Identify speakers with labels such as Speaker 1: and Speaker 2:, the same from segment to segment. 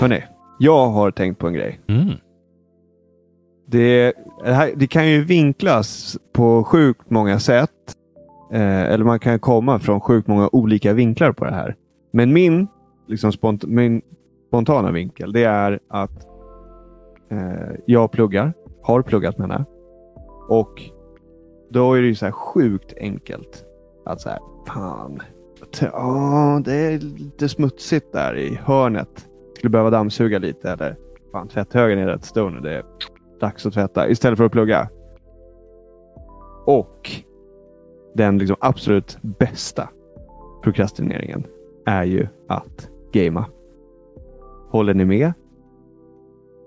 Speaker 1: Hörni, jag har tänkt på en grej.
Speaker 2: Mm.
Speaker 1: Det, det, här, det kan ju vinklas på sjukt många sätt. Eh, eller man kan komma från sjukt många olika vinklar på det här. Men min, liksom spont min spontana vinkel det är att eh, jag pluggar. Har pluggat menar. Och då är det ju så här sjukt enkelt. Att så här, fan. Ja, det är lite smutsigt där i hörnet. Skulle behöva dammsuga lite eller fan tvätthögen är rätt stor nu. Det är dags att tvätta istället för att plugga. Och den liksom absolut bästa prokrastineringen är ju att gamea. Håller ni med?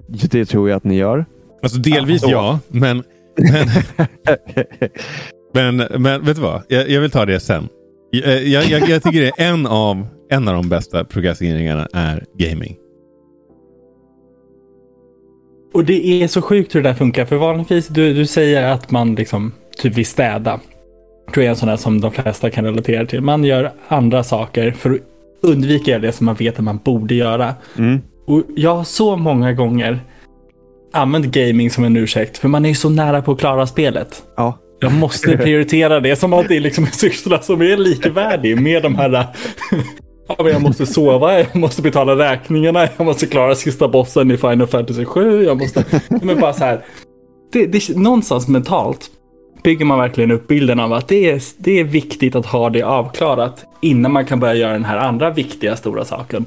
Speaker 1: Det tror jag att ni gör.
Speaker 2: Alltså delvis
Speaker 1: Ja.
Speaker 2: ja, men... Men, men, men vet du vad? Jag, jag vill ta det sen. Jag, jag, jag tycker det är en av, en av de bästa prokrastineringarna är gaming.
Speaker 3: Och det är så sjukt hur det där funkar. För vanligtvis, du, du säger att man liksom typ vill städa. Tror jag är en sån där som de flesta kan relatera till. Man gör andra saker för att undvika det som man vet att man borde göra.
Speaker 1: Mm.
Speaker 3: Och jag har så många gånger använt gaming som en ursäkt. För man är ju så nära på att klara spelet.
Speaker 1: Ja.
Speaker 3: Jag måste prioritera det som att det är liksom en syssla som är likvärdig med de här Ja, men jag måste sova, jag måste betala räkningarna, jag måste klara sista bossen i Final Fantasy 7, jag måste... Men bara så här. Det, det, någonstans mentalt bygger man verkligen upp bilden av att det är, det är viktigt att ha det avklarat innan man kan börja göra den här andra viktiga stora saken.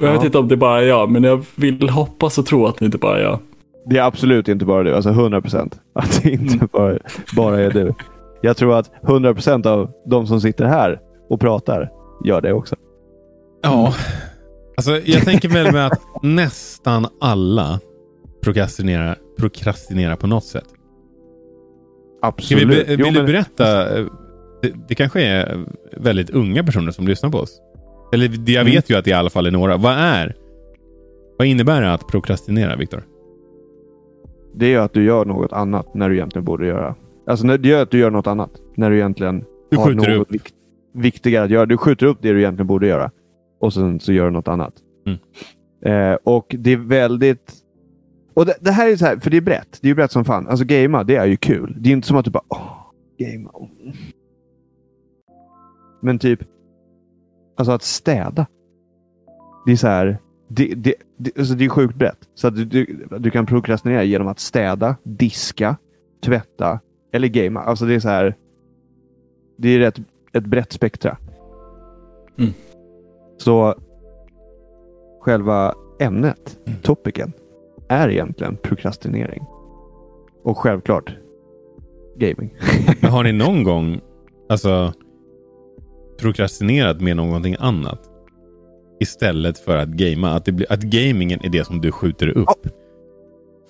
Speaker 3: Jag
Speaker 1: Ja.
Speaker 3: vet inte om det bara är jag, men jag vill hoppas och tro att det inte bara är jag.
Speaker 1: Det är absolut inte bara du. Alltså 100 procent. Att det inte bara, bara är du. Jag tror att 100 procent av de som sitter här och pratar gör det också.
Speaker 2: Ja. Alltså, jag tänker väl med att nästan alla prokrastinerar, prokrastinerar på något sätt. Ska
Speaker 1: Absolut.
Speaker 2: vi, be- vill
Speaker 1: Jo,
Speaker 2: du
Speaker 1: men-
Speaker 2: berätta? eh, Det, det kanske är väldigt unga personer som lyssnar på oss. Eller jag
Speaker 1: Mm.
Speaker 2: vet ju att det i alla fall är några. Vad är? Vad innebär det att prokrastinera, Viktor?
Speaker 1: Det är att du gör något annat när du egentligen borde göra. Alltså det gör att du gör något annat när du egentligen
Speaker 2: Du
Speaker 1: har något
Speaker 2: upp.
Speaker 1: vik- viktigare att göra. Du skjuter upp det du egentligen borde göra och sen så gör du något annat.
Speaker 2: Mm.
Speaker 1: Eh, och det är väldigt... Och det, det här är så här, för det är brett. Det är ju brett som fan. Alltså gamea, det är ju kul. Det är inte som att du bara, åh, gamea. åh." Men typ, alltså att städa. Det är så här, det, det, det, alltså det är sjukt brett. Så att du, du, du kan prokrastinera genom att städa, diska, tvätta eller gamea. Alltså det är så här. Det är rätt, ett brett spektra.
Speaker 3: Mm.
Speaker 1: Så själva ämnet, topicen, är egentligen prokrastinering. Och självklart gaming.
Speaker 2: Men har ni någon gång alltså, prokrastinerat med någonting annat? Istället för att gamea. Att, det blir, att gamingen är det som du skjuter upp.
Speaker 1: Ja.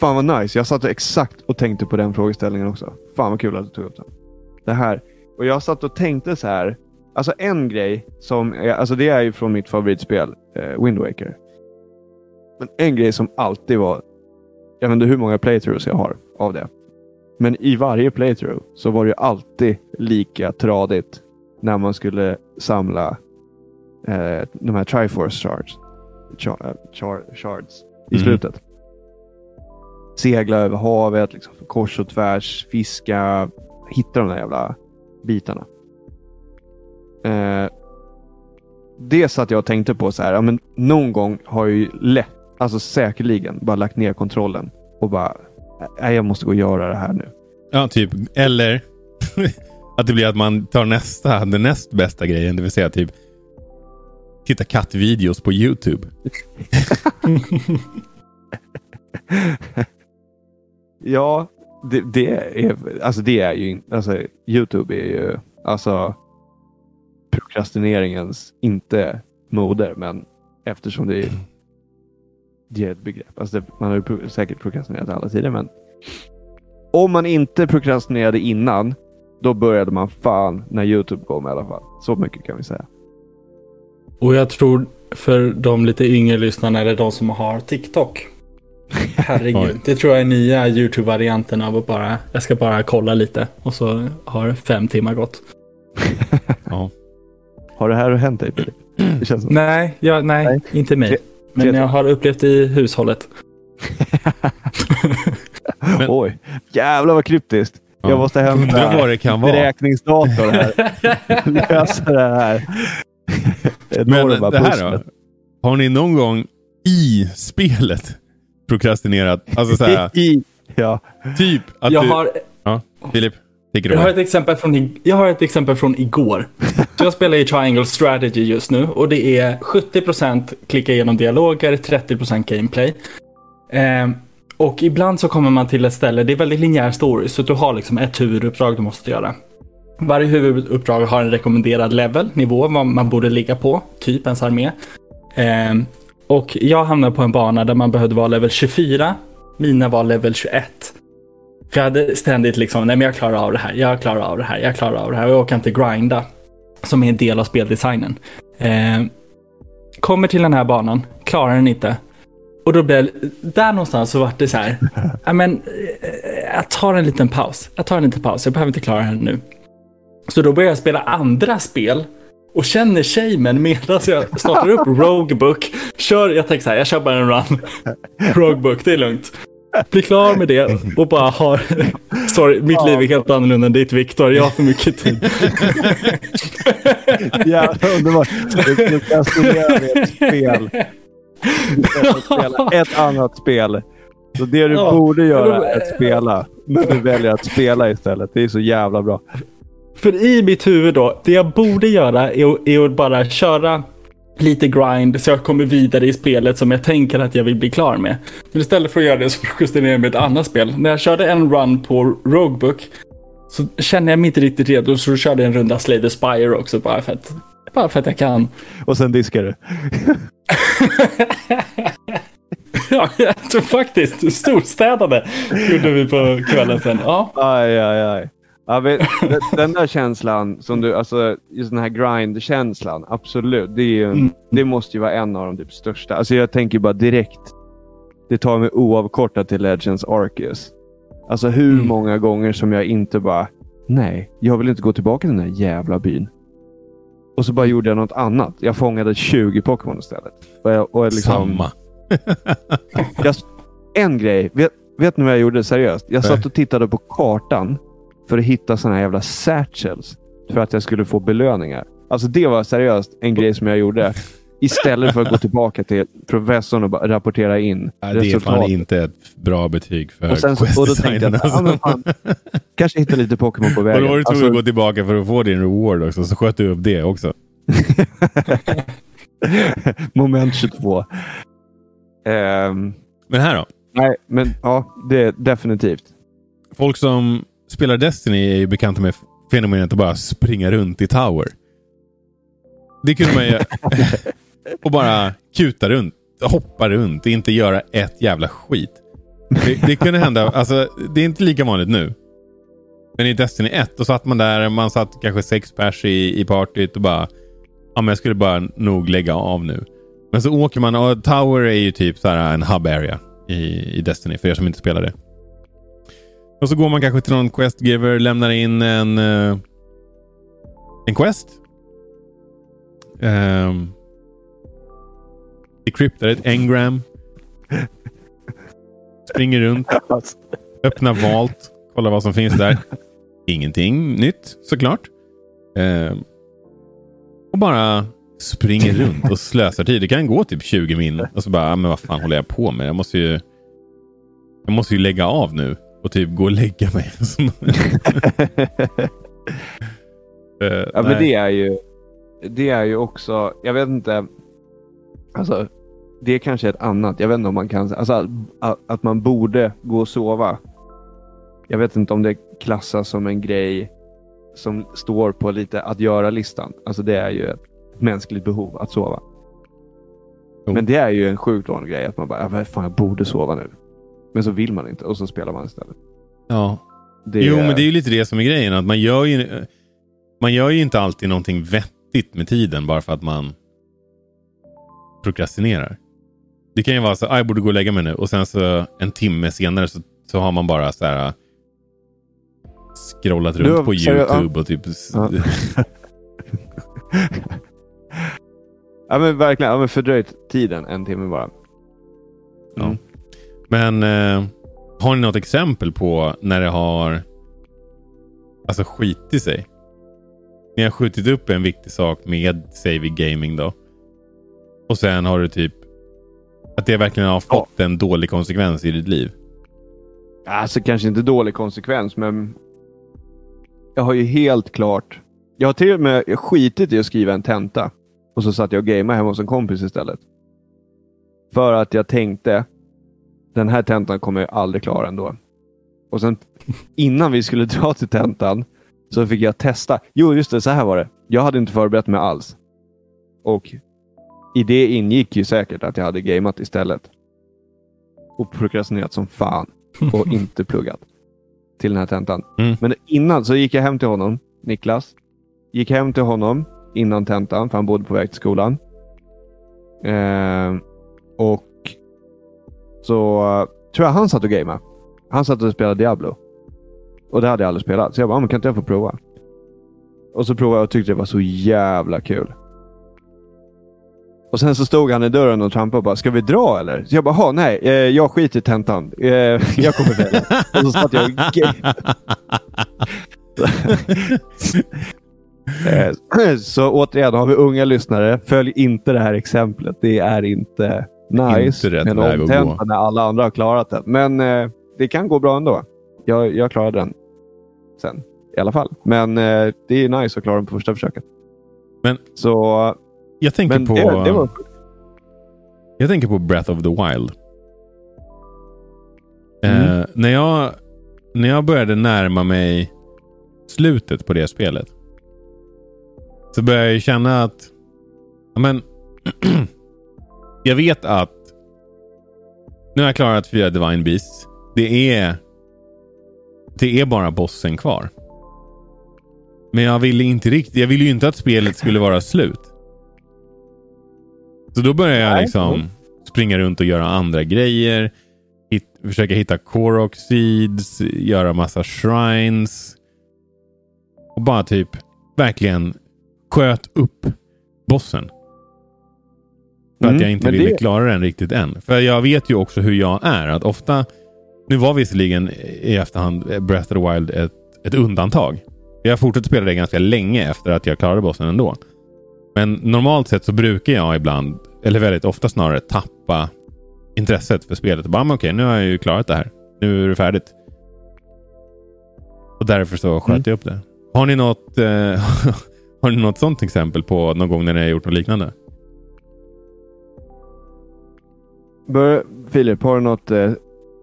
Speaker 1: Fan vad nice. Jag satt exakt och tänkte på den frågeställningen också. Fan vad kul att du tog upp den. Det här. Och jag satt och tänkte så här. Alltså en grej som, alltså det är ju från mitt favoritspel, eh, Wind Waker. Men en grej som alltid var, jag vet inte hur många playthroughs jag har av det. Men i varje playthrough så var det ju alltid lika tradigt när man skulle samla eh, de här Triforce shards, char, eh, char, shards i
Speaker 2: Mm.
Speaker 1: slutet. Segla över havet, liksom, kors och tvärs, fiska, hitta de där jävla bitarna. Eh, det satt jag och tänkte på så här, ja, men någon gång har jag ju lätt, alltså säkerligen, bara lagt ner kontrollen och bara, nej jag måste gå och göra det här nu.
Speaker 2: Ja, typ. Eller att det blir att man tar nästa, den näst bästa grejen. Det vill säga typ titta kattvideos på YouTube.
Speaker 1: Ja, det, det är alltså det är ju alltså Youtube är ju alltså prokrastineringens inte moder, men eftersom det är, det är ett begrepp. Alltså det, man har ju säkert prokrastinerat alla tider, men om man inte prokrastinerade innan, då började man fan när Youtube kom i alla fall. Så mycket kan vi säga.
Speaker 3: Och jag tror för de lite yngre lyssnarna eller de som har TikTok. Herregud, det tror jag är nya YouTube-varianten av att bara, jag ska bara kolla lite och så har fem timmar gått.
Speaker 2: Ja.
Speaker 1: Har det här hänt dig Filip?
Speaker 3: Nej, ja, nej,
Speaker 1: Nej.
Speaker 3: inte mig. Men jag har upplevt det i hushållet.
Speaker 2: Men-
Speaker 1: Oj, jävlar vad kryptiskt.
Speaker 2: Ja.
Speaker 1: Jag måste hämta
Speaker 2: vad det kan vara.
Speaker 1: beräkningsdator här. Lösa det här.
Speaker 2: Men
Speaker 1: Enorma
Speaker 2: det här
Speaker 1: pusslet.
Speaker 2: då? Har ni någon gång i spelet prokrastinerat? Alltså så här,
Speaker 1: ja.
Speaker 2: typ att
Speaker 3: Jag
Speaker 2: du...
Speaker 3: har,
Speaker 2: Ja, Filip.
Speaker 3: Jag, har ett exempel från, jag har ett exempel från igår. Så jag spelar i Triangle Strategy just nu och det är 70% klicka igenom dialoger, 30% gameplay. Ehm, och ibland så kommer man till ett ställe, det är väldigt linjär story, så du har liksom ett huvuduppdrag du måste göra. Varje huvuduppdrag har en rekommenderad level, nivå, vad man borde ligga på, typ ens armé. Ehm, och jag hamnade på en bana där man behövde vara level 24, mina var level 21. För jag hade ständigt liksom, nej men jag klarar av det här, jag klarar av det här, jag klarar av det här och jag orkar inte grinda. Som är en del av speldesignen. Eh, kommer till den här banan, klarar den inte. Och då blev där någonstans så vart det så här, men eh, jag tar en liten paus, jag tar en liten paus, jag behöver inte klara det här nu. Så då börjar jag spela andra spel och känner shamen medan jag startar upp Roguebook. Kör, jag tänker så här, jag kör bara en run. Roguebook, det är lugnt. Blir klar med det och bara har... Sorry, mitt liv är helt annorlunda än ditt Viktor. Jag har för mycket tid.
Speaker 1: Jävla underbart. Du du kan studera med ett spel. Att spela ett annat spel. Så det du
Speaker 3: Ja.
Speaker 1: borde göra är att spela. Men du väljer att spela istället. Det är så jävla bra.
Speaker 3: För i mitt huvud då, det jag borde göra är, att- är att bara köra lite grind så jag kommer vidare i spelet som jag tänker att jag vill bli klar med. Men istället för att göra det så justerar jag med ett annat spel. När jag körde en run på Roguebook så kände jag mig inte riktigt redo så då körde jag en runda Slay the Spire också bara för att, bara för att jag kan.
Speaker 1: Och sen diskar du.
Speaker 3: Ja, jag tror faktiskt. Storstädade gjorde vi på kvällen sen. Ja.
Speaker 1: Aj, aj, aj. Ja, men, den- där känslan, som du, alltså, just den här grind-känslan, absolut. Det, ju,
Speaker 3: Mm.
Speaker 1: det måste ju vara en av de typ största. Alltså, jag tänker bara direkt. Det tar mig oavkortat till Legends Arceus. Alltså hur
Speaker 3: Mm.
Speaker 1: många gånger som jag inte bara, nej, jag vill inte gå tillbaka till den här jävla byn. Och så bara gjorde jag något annat. Jag fångade 20 Pokémon istället. Och jag, och jag liksom,
Speaker 2: Samma.
Speaker 1: jag, en grej. Vet, vet ni vad jag gjorde seriöst? Jag satt och tittade på kartan för att hitta såna här jävla satchels. För att jag skulle få belöningar. Alltså det var seriöst en grej som jag gjorde. Istället för att gå tillbaka till professorn och bara rapportera in
Speaker 2: Ja, det är fan inte ett bra betyg för
Speaker 1: Och, sen, så- och då tänkte jag, att, ja, fan, kanske hitta lite Pokémon på
Speaker 2: Och
Speaker 1: vägen.
Speaker 2: då var du tvungen
Speaker 1: Alltså,
Speaker 2: att gå tillbaka för att få din reward också, så sköt du upp det också.
Speaker 1: moment 22. Ehm,
Speaker 2: Men här då.
Speaker 1: nej, men ja, det är definitivt.
Speaker 2: Folk som spelar Destiny är ju bekanta med fenomenet att bara springa runt i Tower. Det kunde man ju... och bara kuta runt, hoppa runt, inte göra ett jävla skit. Det, det kunde hända, alltså det är inte lika vanligt nu. Men i Destiny 1, då satt man där, man satt kanske sex pers i, i partyt och bara... Ja, men jag skulle bara nog lägga av nu. Men så åker man, och Tower är ju typ så här en hub area i, i Destiny, för er som inte spelar det. Och så går man kanske till någon questgiver, lämnar in en, eh, en quest. Um, decryptar ett engram. Springer runt, öppnar valt, kollar vad som finns där. Ingenting nytt såklart. Um, och bara springer runt och slösar tid. Det kan gå typ 20 min. Och så bara, ah, men vad fan håller jag på med? Jag måste ju, jag måste ju lägga av nu. Och typ gå och lägga mig. Eh,
Speaker 1: Ja, men det är ju det är ju också, jag vet inte, alltså det är kanske ett annat, jag vet inte om man kan, alltså att, att man borde gå och sova. Jag vet inte om det klassas som en grej som står på lite att göra-listan. Alltså det är ju ett mänskligt behov att sova.
Speaker 2: Jo.
Speaker 1: Men det är ju en sjukt vanlig grej att man bara, "Ja, vad fan jag borde sova nu. Men så vill man inte och så spelar man istället.
Speaker 2: Ja.
Speaker 1: Det
Speaker 2: Jo, men det är ju lite det som är grejen. Att man gör ju, man gör ju inte alltid någonting vettigt med tiden bara för att man prokrastinerar. Det kan ju vara så, ah, jag borde gå och lägga mig nu och sen så en timme senare så, så har man bara så här scrollat runt
Speaker 1: Du,
Speaker 2: på. YouTube och typ...
Speaker 1: Ja. Ja men verkligen, ja, men fördröjt tiden en timme bara.
Speaker 2: Ja. Men eh, har ni något exempel på när det har alltså skitit sig? Ni har skjutit upp en viktig sak med Savvy Gaming då. Och sen har du typ att det verkligen har fått en dålig konsekvens i ditt liv.
Speaker 1: Alltså kanske inte dålig konsekvens, men jag har ju helt klart... Jag har till och med skitit i att skriva en tenta. Och så satt jag och gameade hemma hos en kompis istället. För att jag tänkte, den här tentan kommer jag aldrig klara ändå. Och sen innan vi skulle dra till tentan så fick jag testa. Jo, just det, så här var det. Jag hade inte förberett mig alls. Och i det ingick ju säkert att jag hade gameat istället. Och prokrastinerat som fan. Och inte pluggat. Till den här tentan.
Speaker 2: Mm.
Speaker 1: Men innan så gick jag hem till honom, Niklas. Gick hem till honom innan tentan, för han bodde på väg till skolan. Eh, och så eh, tror jag han satt och gameade. Han satt och spelade Diablo. Och det hade jag aldrig spelat. Så jag bara, ah, men kan inte jag få prova? Och så provade jag och tyckte det var så jävla kul. Och sen så stod han i dörren och trampade och bara, ska vi dra eller? Så jag bara, nej, eh, jag skiter i tentan. Eh, jag kommer välja. och så satt jag och eh, Så återigen, har vi unga lyssnare, följ inte det här exemplet. Det är inte nice.
Speaker 2: Inte rätt väg att gå.
Speaker 1: när alla andra har klarat det. Men eh, det kan gå bra ändå. Jag, jag klarade den sen i alla fall. Men eh, det är nice att klara den på första försöket.
Speaker 2: Men-
Speaker 1: Så,
Speaker 2: Jag tänker, på,
Speaker 1: det, det var...
Speaker 2: jag tänker på Breath of the Wild.
Speaker 1: Mm.
Speaker 2: Eh, när, jag, när jag började närma mig slutet på det spelet. Så började jag känna att men, jag vet att nu har jag klarat fyra Divine Beasts. Det är det är bara bossen kvar. Men jag ville inte riktigt. Jag ville ju inte att spelet skulle vara slut. Så då började jag liksom springa runt och göra andra grejer. Hit, försöka hitta Korok Seeds, göra massa shrines. Och bara typ verkligen sköt upp bossen. För
Speaker 1: Mm,
Speaker 2: att jag inte ville
Speaker 1: det-
Speaker 2: klara den riktigt än. För jag vet ju också hur jag är. Att ofta, nu var visserligen i efterhand Breath of the Wild ett, ett undantag. Jag har fortsatt spela det ganska länge efter att jag klarade bossen ändå. Men normalt sett så brukar jag ibland, eller väldigt ofta snarare, tappa intresset för spelet. Bara, okej, nu har jag ju klarat det här. Nu är det färdigt. Och därför så sköt
Speaker 1: Mm.
Speaker 2: jag upp det. Har ni något, eh, har ni något sånt exempel på någon gång när ni har gjort något liknande?
Speaker 1: Bör, Filip, har du något eh,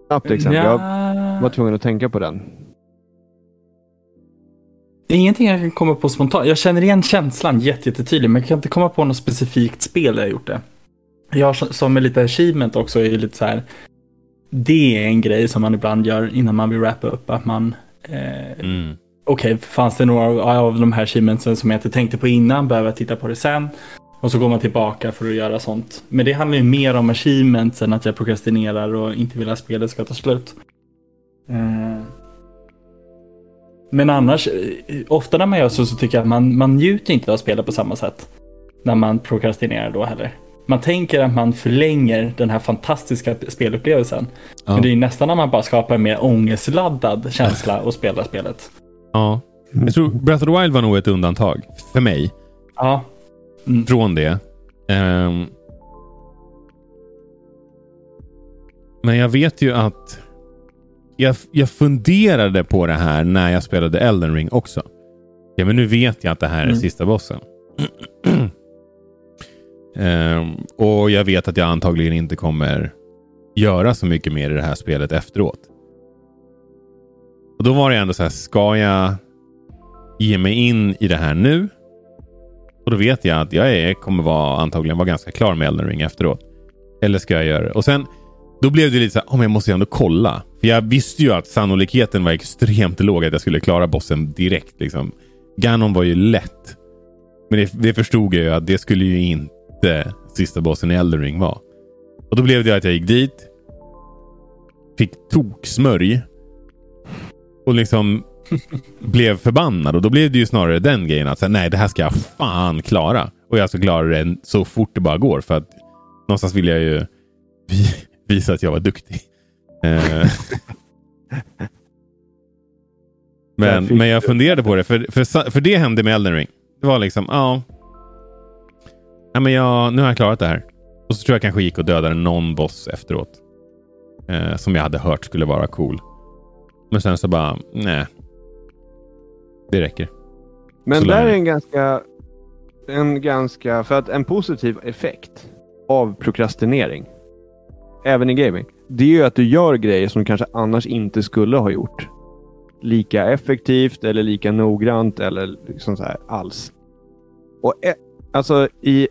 Speaker 1: snabbt exempel? Jag
Speaker 3: Ja,
Speaker 1: var tvungen att tänka på den.
Speaker 3: det är ingenting jag kan komma på spontant. Jag känner igen känslan jätte- jättetydligt, men jag kan inte komma på något specifikt spel där jag gjort det. Jag som- är lite achievement också, är lite så här. Det är en grej som man ibland gör innan man vill wrappa upp, att man eh,
Speaker 2: Mm.
Speaker 3: okej, fanns det några av de här achievementsen som jag inte tänkte på innan, behöver jag titta på det sen. Och så går man tillbaka för att göra sånt. Men det handlar ju mer om achievements än att jag prokrastinerar och inte vill att spelet ska ta slut. Eh. Men annars, eh, ofta när man gör så, så tycker jag att man, man njuter inte av spelet på samma sätt. När man prokrastinerar då heller. Man tänker att man förlänger den här fantastiska spelupplevelsen.
Speaker 2: Ja.
Speaker 3: Men det är nästan när man bara skapar en mer ångestladdad känsla och spelar spelet.
Speaker 2: ja. Jag tror Breath of the Wild var nog ett undantag för mig.
Speaker 3: Ja.
Speaker 2: Från det. Ehm, men jag vet ju att jag, jag funderade på det här när jag spelade Elden Ring också. Ja, men nu vet jag att det här är
Speaker 3: Mm.
Speaker 2: sista bossen. Ehm, och jag vet att jag antagligen inte kommer göra så mycket mer i det här spelet efteråt. Och då var det ändå så här, ska jag ge mig in i det här nu? Och då vet jag att jag är, kommer vara, antagligen vara ganska klar med Elden Ring efteråt. Eller ska jag göra det? Och sen, då blev det lite så här, oh, men jag måste ju ändå kolla. För jag visste ju att sannolikheten var extremt låg att jag skulle klara bossen direkt. Liksom. Ganon var ju lätt. Men det, det förstod jag ju att det skulle ju inte sista bossen i Elden Ring vara. Och då blev det att jag gick dit. Fick toksmörj. Och liksom blev förbannad. Och då blev det ju snarare den grejen att säga, nej, det här ska jag fan klara. Och jag ska klara det så fort det bara går. För att någonstans vill jag ju vi- visa att jag var duktig. Eh, men,
Speaker 1: fick-
Speaker 2: men jag funderade på det, för, för, för det hände med Elden Ring. Det var liksom, ja. ja men jag, nu har jag klarat det här. Och så tror jag kanske gick och dödade någon boss efteråt. Eh, som jag hade hört skulle vara cool. Men sen så bara, nej. Det räcker.
Speaker 1: Men
Speaker 2: Så
Speaker 1: där är en ganska, en ganska... För att en positiv effekt av prokrastinering, även i gaming, det är ju att du gör grejer som du kanske annars inte skulle ha gjort. Lika effektivt eller lika noggrant eller liksom så här alls. Och e- alltså i,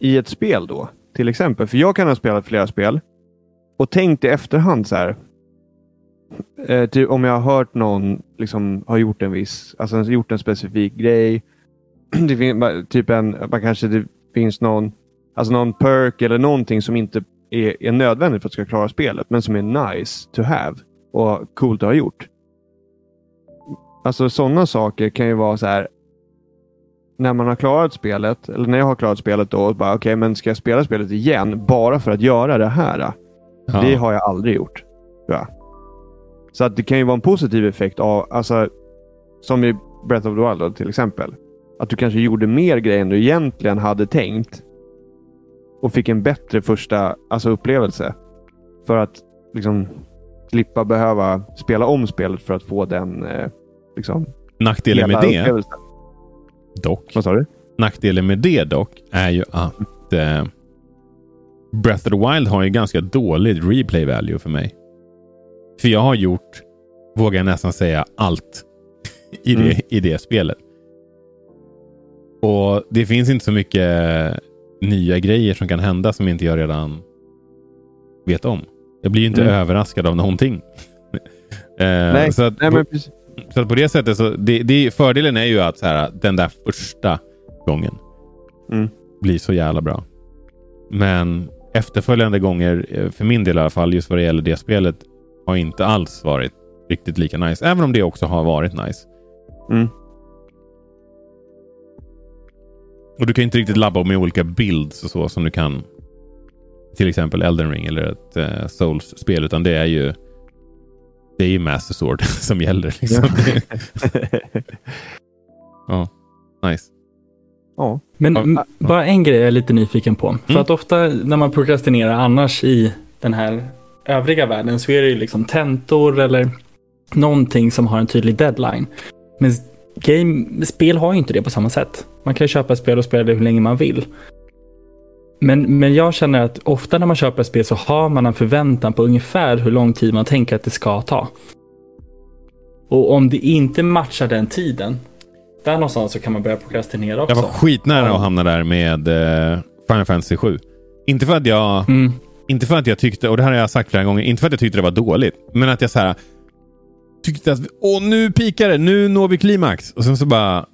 Speaker 1: i ett spel då, till exempel. För jag kan ha spelat flera spel och tänkt i efterhand så här. Eh, typ om jag har hört någon liksom har gjort en viss, alltså gjort en specifik grej. det fin, bara- typ en, man kanske det finns någon, alltså någon perk eller någonting som inte är, är nödvändigt för att ska klara spelet, men som är nice to have och coolt att ha gjort. Alltså sådana saker kan ju vara så här. När man har klarat spelet, eller när jag har klarat spelet då, och bara okej, men ska jag spela spelet igen bara för att göra det här?
Speaker 2: Ja.
Speaker 1: Det har jag aldrig gjort. Tror jag. Så att det kan ju vara en positiv effekt av, alltså, som i Breath of the Wild då, till exempel. Att du kanske gjorde mer grejer än du egentligen hade tänkt. Och fick en bättre första alltså, upplevelse. För att liksom slippa behöva spela om spelet för att få den eh, liksom,
Speaker 2: Nackdelen med det dock,
Speaker 1: Vad sa du?
Speaker 2: nackdelen med det dock är ju att eh, Breath of the Wild har ju ganska dålig replay value för mig. För jag har gjort, vågar jag nästan säga, allt i det,
Speaker 1: Mm.
Speaker 2: i det spelet. Och det finns inte så mycket nya grejer som kan hända som inte jag redan vet om. Jag blir ju inte
Speaker 1: Mm.
Speaker 2: överraskad av någonting. Eh,
Speaker 1: Nej,
Speaker 2: så, att
Speaker 1: Nej,
Speaker 2: på,
Speaker 1: men precis.
Speaker 2: så att på det sättet, så det, det, fördelen är ju att så här, den där första gången
Speaker 1: Mm.
Speaker 2: blir så jävla bra. Men efterföljande gånger, eh, för min del i alla fall, just vad det gäller det spelet, har inte alls varit riktigt lika nice. Även om det också har varit nice.
Speaker 1: Mm.
Speaker 2: Och du kan inte riktigt labba med olika builds och så som du kan till exempel Elden Ring eller ett eh, Souls-spel. Utan det är ju det är ju Master Sword som gäller. Liksom. ja, nice.
Speaker 1: ja.
Speaker 3: Men
Speaker 2: Ja,
Speaker 3: bara en grej jag är lite nyfiken på. För
Speaker 2: Mm.
Speaker 3: att ofta när man prokrastinerar annars i den här övriga världen så är det ju liksom tentor eller någonting som har en tydlig deadline. Men game, spel har ju inte det på samma sätt. Man kan ju köpa ett spel och spela det hur länge man vill. Men, men jag känner att ofta när man köper ett spel så har man en förväntan på ungefär hur lång tid man tänker att det ska ta. Och om det inte matchar den tiden, där någonstans så kan man börja prokrastinera också.
Speaker 2: Jag var skitnära
Speaker 3: Ja.
Speaker 2: att hamna där med eh, Final Fantasy 7. Inte för att jag
Speaker 3: Mm.
Speaker 2: Inte för att jag tyckte, och det här har jag sagt flera gånger, inte för att jag tyckte det var dåligt. Men att jag så här tyckte att, åh nu pikar det, nu når vi klimax. Och sen så bara,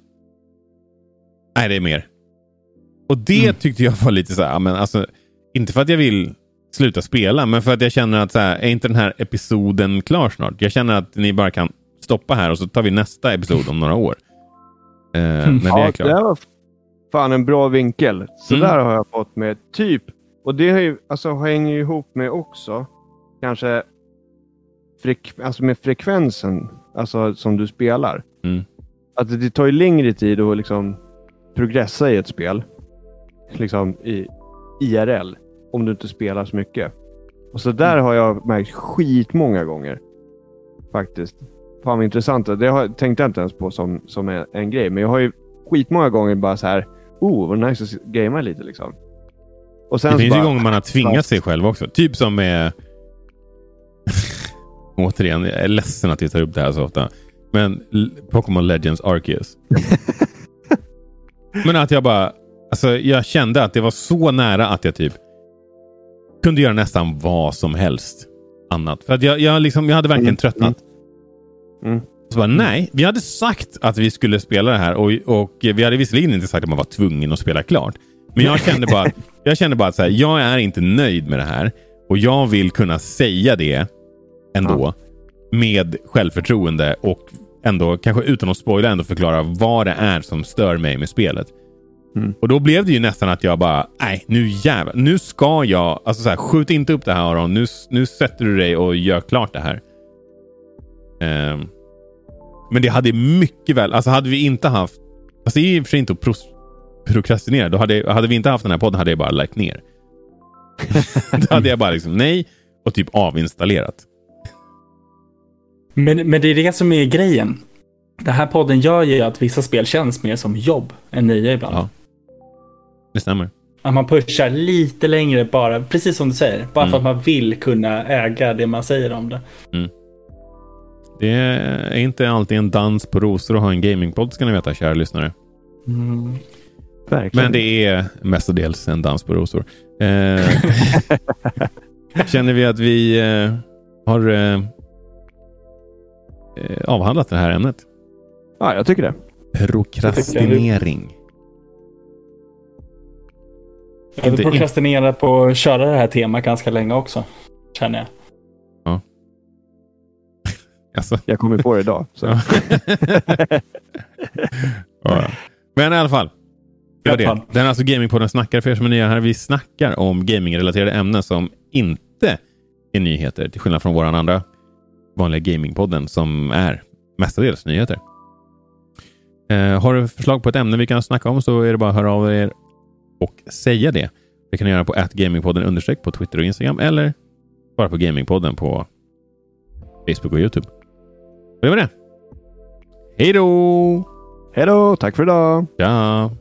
Speaker 2: nej det är mer. Och det
Speaker 3: Mm.
Speaker 2: tyckte jag var lite så här, men alltså, inte för att jag vill sluta spela, men för att jag känner att så här, är inte den här episoden klar snart? Jag känner att ni bara kan stoppa här och så tar vi nästa episod om några år. Eh, när det är klart.
Speaker 1: det var fan en bra vinkel. Så
Speaker 2: Mm.
Speaker 1: där har jag fått med typ. Och det har ju, alltså, hänger ju ihop med också kanske frek, alltså med frekvensen alltså, som du spelar.
Speaker 2: Mm.
Speaker 1: Att det, det tar ju längre tid att liksom progressa i ett spel. Liksom i IRL. Om du inte spelar så mycket. Och så där har jag märkt skitmånga gånger. Faktiskt. Fan vad intressant. Det har, tänkte jag inte ens på som, som en, en grej. Men jag har ju skitmånga gånger bara så här. Oh, vad nice att gamea lite liksom. Och sen
Speaker 2: Det finns ju
Speaker 1: bara,
Speaker 2: gånger man har tvingat sig själv också. Typ som med... Återigen, jag är ledsen att vi tar upp det här så ofta. Men Pokémon Legends Arceus. Men att jag bara... Alltså jag kände att det var så nära att jag typ kunde göra nästan vad som helst annat. För att jag, jag, liksom, jag hade verkligen
Speaker 1: Mm,
Speaker 2: tröttnat.
Speaker 1: Mm.
Speaker 2: Så bara, nej, vi hade sagt att vi skulle spela det här och, och vi hade visserligen inte sagt att man var tvungen att spela klart. Men jag kände bara, jag kände bara att så här, jag är inte nöjd med det här och jag vill kunna säga det ändå med självförtroende och ändå, kanske utan att spoila, ändå förklara vad det är som stör mig med spelet.
Speaker 1: Mm.
Speaker 2: Och då blev det ju nästan att jag bara, nej nu jävlar, nu ska jag, alltså så här, skjut inte upp det här Aron, nu, nu sätter du dig och gör klart det här. Ehm, men det hade mycket väl, alltså hade vi inte haft, alltså det är och för sig inte att pros, prokrastinera, då hade, hade vi inte haft den här podden hade jag bara lagt ner. då hade jag bara liksom nej och typ avinstallerat.
Speaker 3: Men, men det är det som är grejen. Den här podden gör ju att vissa spel känns mer som jobb än nya ibland.
Speaker 2: Ja. Det stämmer.
Speaker 3: Att man pushar lite längre bara, precis som du säger. Bara för att man vill kunna äga det man säger om det.
Speaker 2: Det är inte alltid en dans på rosor att ha en gamingpodd ska ni veta, kära lyssnare.
Speaker 1: Verkligen.
Speaker 2: Men det är mestadels en dans på rosor. Eh, känner vi att vi eh, har eh, avhandlat det här ämnet?
Speaker 1: Ja, jag tycker det.
Speaker 2: Prokrastinering.
Speaker 3: Jag har prokrastinerat på att köra det här temat ganska länge också. Känner jag.
Speaker 2: Alltså,
Speaker 1: Jag kommer på det idag. Så.
Speaker 2: ja. ja. Men i alla fall. Det var det. Den är alltså Gamingpodden snackar för er som är nya här. Vi snackar om gamingrelaterade ämnen som inte är nyheter. Till skillnad från vår andra vanliga Gamingpodden som är mestadels nyheter. Eh, har du förslag på ett ämne vi kan snacka om så är det bara att höra av er och säga det. Det kan ni göra på gamingpodden understreck på Twitter och Instagram eller bara på Gamingpodden på Facebook och Youtube. Det var det. Hej då!
Speaker 1: Hej då! Tack för idag!
Speaker 2: Tja!